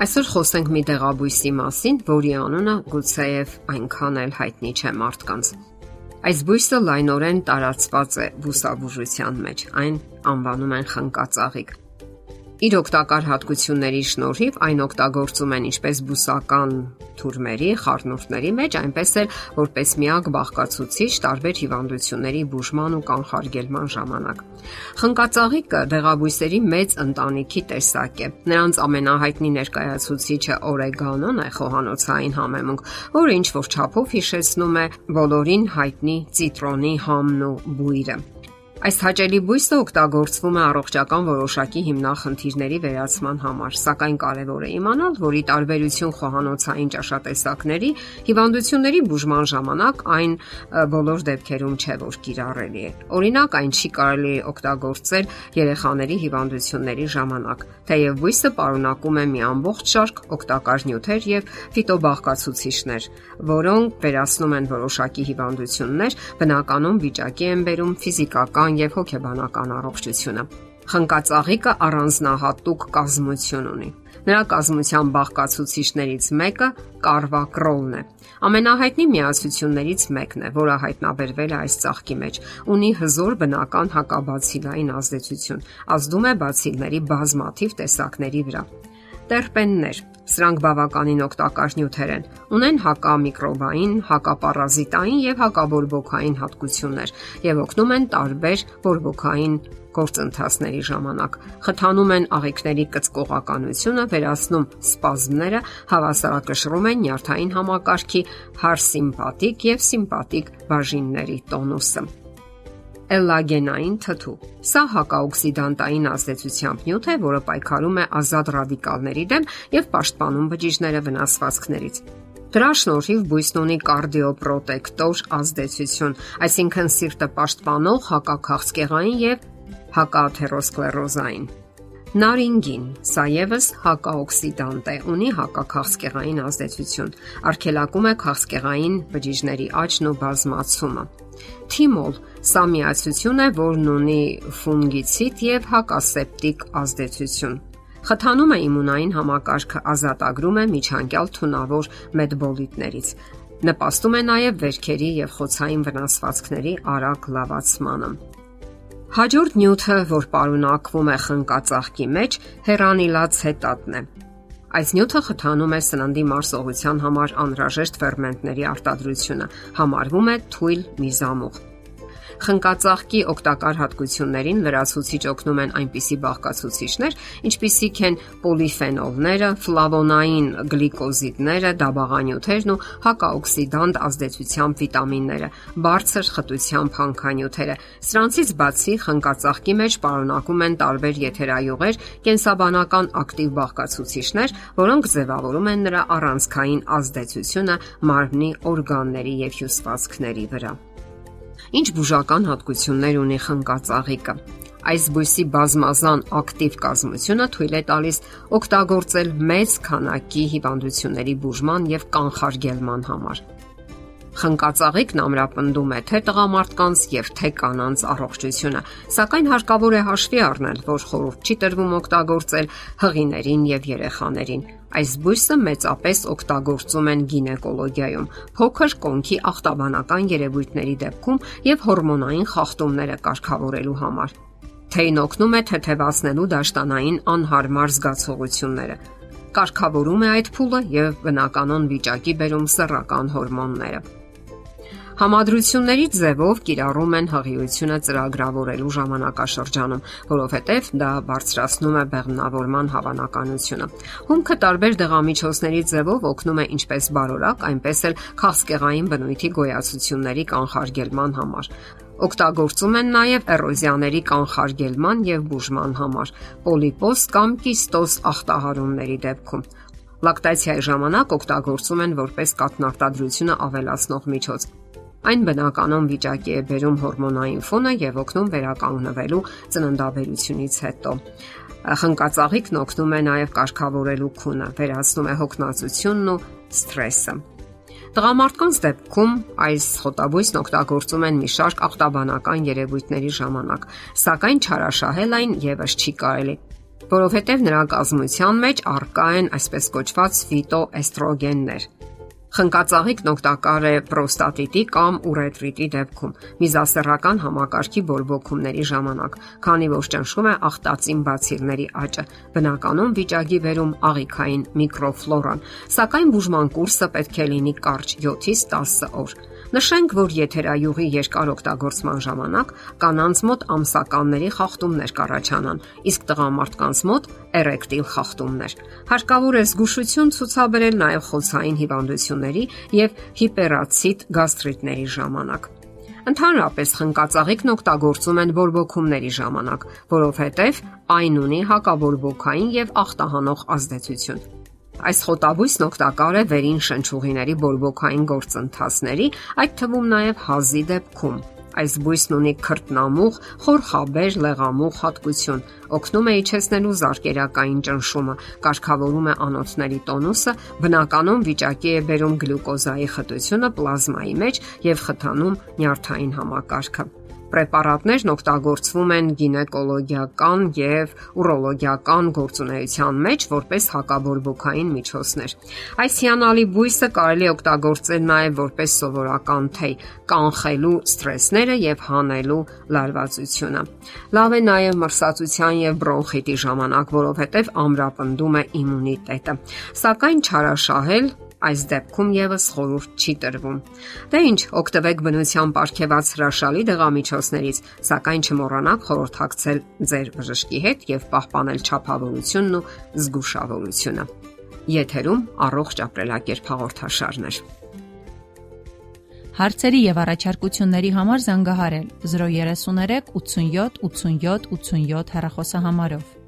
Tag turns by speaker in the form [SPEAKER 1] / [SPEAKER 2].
[SPEAKER 1] Այսօր խոսենք մի դեղաբույսի մասին, որի անունը գուցեև այնքան էլ հայտնի չէ մարդկանց։ Այս բույսը լայնորեն տարածված է բուսաբուժության մեջ։ Այն անվանում են խնկածաղիկ։ Իր օգտակար հատկությունների շնորհիվ այն օգտագործում են ինչպես բուսական թուրմերի, խառնուրդների մեջ, այնպես էլ որպես միակ բաղկացուցիչ տարբեր հիվանդությունների բուժման ու կանխարգելման ժամանակ։ Խնկածաղիկը դեղաբույսերի մեծ ընտանիքի տեսակ է։ Նրանց ամենահայտնի ներկայացուցիչը օրեգանոն է խոհանոցային համեմունք, որը ինչ որ չափով հիշեցնում է բոլորին հայտնի ցիտրոնի համն ու բույրը։ Այս հաճելի բույսը օգտագործվում է առողջական որոշակի հիմնախնդիրների վերացման համար, սակայն կարևոր է իմանալ, որ ի տարբերություն խոհանոցային ճաշատեսակների, հիվանդությունների բուժման ժամանակ այն բոլոր դեպքերում չէ, որ կիրառելի է։ Օրինակ, այն չի կարելի օգտագործել երեխաների հիվանդությունների ժամանակ, թեև բույսը պարունակում է մի ամբողջ շարք օգտակար նյութեր եւ ֆիտոբաղկացուցիչներ, որոնք վերացնում են որոշակի հիվանդություններ, բնականon վիճակի են բերում ֆիզիկական ֆիզիկական եւ հոգեբանական առողջությունը։ Խնկածաղիկը առանձնահատուկ կազմություն ունի։ Նրա կազմության բաղկացուցիչներից մեկը կարվակրոլն է։ Ամենահայտնի միացություններից մեկն է, որը հայտնաբերվել է այս ծաղկի մեջ։ Ունի հզոր բնական հակաբացիլային ազդեցություն, ազդում է բացիլների բազմաթիվ տեսակների վրա տերպեններ։ Սրանք բավականին օգտակար նյութեր են։ Ունեն հակամիկրոբային, հակապարազիտային եւ հակաբորբոքային հատկություններ եւ օգնում են տարբեր բորբոքային գործընթացների ժամանակ։ Խթանում են աղիքների կծկողականությունը, վերացնում սպազմները, հավասարակշռում են նյարդային համակարգի հարսիմպաթիկ եւ սիմպաթիկ բաժինների տոնուսը էլագենային թթու։ Սա հակաօքսիդանտային ազդեցությամբ նյութ է, որը պայքարում է ազատ ռադիկալների դեմ եւ պաշտպանում բջիջները վնասվածքներից։ Դրա շնորհիվ բույսն ունի կարդիոպրոտեկտոր ազդեցություն, այսինքն սիրտը պաշտպանող հակաքաղցկեղային եւ հակաաթերոսկլերոզային։ Նարինգին, սա եւս հակաօքսիդանտ է, ունի հակաքաղցկեղային ազդեցություն, արգելակում է քաղցկեղային բջիջների աճն ու բազմացումը։ Թիմոլ Սա միացություն է, որն ունի ֆունգիցիդ եւ հակասեպտիկ ազդեցություն։ Խթանում է իմունային համակարգը, ազատագրում է միջանկյալ թունավոր մեդբոլիտներից։ Նպաստում է նաև վերքերի եւ խոցային վնասվածքների արագ լավացմանը։ Հաջորդ նյութը, որ պարունակվում է խնկածաղկի մեջ, հերանիլաց հետատն է։ Այս նյութը խթանում է սննդի մարսողության համար անհրաժեշտ ферментների արտադրությունը, համարվում է թույլ միզամուղ։ Խնկածաղկի օգտակար հատկություններին լրացուցիչ օգնում են այնպիսի բաղկացուցիչներ, ինչպիսիք են պոլիֆենոլները, ֆլավոնային գլիկոզիդները, դաբաղանյութերն ու հակաօքսիդանտ ազդեցությամբ վիտամինները, բարձր խտությամբ հանքանյութերը։ Սրանցից բացի խնկածաղկի մեջ պարունակում են տարբեր եթերայուղեր, կենսաբանական ակտիվ բաղկացուցիչներ, որոնք ձևավորում են նրա առանցքային ազդեցությունը մարմնի օրգանների եւ հյուսվածքների վրա։ Ինչ բուժական հատկություններ ունի խնկածաղիկը։ Այս բույսի բազմազան ակտիվ կազմությունը թույլ է տալիս օգտագործել մեծ քանակի հիվանդությունների բուժման եւ կանխարգելման համար։ Խնկածաղիկն ամրապնդում է թե տղամարդկանց եւ թե կանանց առողջությունը, սակայն հարկավոր է հաշվի առնել, որ խորհուրդ չի տրվում օգտագործել հղիներին եւ երեխաներին։ Այս բույսը մեծապես օգտագործում են գինեկոլոգիայում, փոքր կոնքի ախտաբանական երևույթների դեպքում եւ հորմոնային խախտումները կարգավորելու համար։ Թեյն օգնում է թեթևացնելու դաշտանային անհարմար զգացողությունները կարգավորում է այդ փուլը եւ բնականon վիճակի բերում սեռական հորմոնները։ Համադրությունների ձևով կիրառում են հղիությունը ծրագրավորելու ժամանակաշրջանում, որովհետև դա բարձրացնում է բեղմնավորման հավանականությունը։ Հումքը տարբեր դեղամիջոցների ձևով օգնում է ինչպես բարորակ, այնպես էլ քաղցկեղային բնույթի գոյացությունների կանխարգելման համար օգտագործում են նաև էրոզիաների կանխարգելման եւ բուժման համար, պոլիպոս կամ կիստոզ ախտահարումների դեպքում։ Լակտացիայի ժամանակ օգտագործում են որպես կաթնարտադրությունը ավելացնող միջոց։ Այն բնականon վիճակի է բերում հորմոնային ֆոնը եւ օգնում վերականգնվելու ծննդաբերությունից հետո։ Խնկածաղիկն օգնում է նաև կարգավորելու քունը, վերացնում է հոգնածությունն ու սթրեսը։ Տղամարդկանց դեպքում այս խոտաբույսն օգտագործում են մի շարք ախտաբանական երևույթների ժամանակ, սակայն չարաշահել այն եւս չի կարելի։ որովհետև նրա կազմության մեջ առկա են այսպես կոչված ֆիտոէստրոգեններ, Խնկածաղիկն օգտակար է պրոստատիտի կամ ուրետրիտի դեպքում, միզասեռական համակարգի բորբոքումների ժամանակ, քանի որ ճնշում է ախտածին բացիլների աճը։ Բնականում վիճակի վերում աղիքային միկրոֆլորան, սակայն բուժման կուրսը պետք է լինի կարճ 7-ից 10 օր։ Նշենք, որ եթերայուղի երկար օգտագործման ժամանակ կանանց մոտ ամսականների խախտումներ կառաջանան, իսկ տղամարդկանց մոտ էրեկտիլ խախտումներ։ Հարկավոր է զգուշություն ցուցաբերել նաև խոցային հիվանդությունների եւ հիպերացիտ գաստրիտների ժամանակ։ Ընդհանրապես խնկածաղիկն օգտագործում են բորբոքումների ժամանակ, որովհետև այն ունի հակաբորբոքային եւ ախտահանող ազդեցություն։ Այս խոտաբույսն օգտակար է վերին շնչուղիների բորբոքային գործընթացների, այդ թվում նաև հազի դեպքում։ Այս բույսն ունի քրտնամուղ, խորխաբեր, լեղամուղ հատկություն, օգնում է իջեցնելու զարկերակային ճնշումը, կարգավորում է անոթների տոնուսը, բնականon վիճակի է բերում գլյուկոզայի խտությունը պլազմայի մեջ եւ խթանում նյարդային համակարգը պրեպարատներն օգտագործվում են գինեկոլոգիական եւ ուրոլոգիական գործունեության մեջ որպես հակաբորբոքային միջոցներ։ Այս հիանալի բույսը կարելի է օգտագործել նաեւ որպես սովորական թեյ, կանխելու սթրեսները եւ հանելու լարվածությունը։ Լավ է նաեւ մրսածության եւ բրոնխիտի ժամանակ, որովհետեւ ամրապնդում է իմունիտետը։ Սակայն չարաշահել այս դեպքում եւս խորուրդ չի տրվում։ Դե ինչ, օգտվեք բնության ապարքեված հրաշալի դեղամիջոցներից, սակայն չմոռանաք խորհրդակցել ձեր բժշկի հետ եւ պահպանել ճափավորությունն ու զգուշավորությունը։ Եթերում առողջ ապրելակերպ հաղորդաշարներ։
[SPEAKER 2] Հարցերի եւ առաջարկությունների համար զանգահարել 033 87 87 87 հեռախոսահամարով։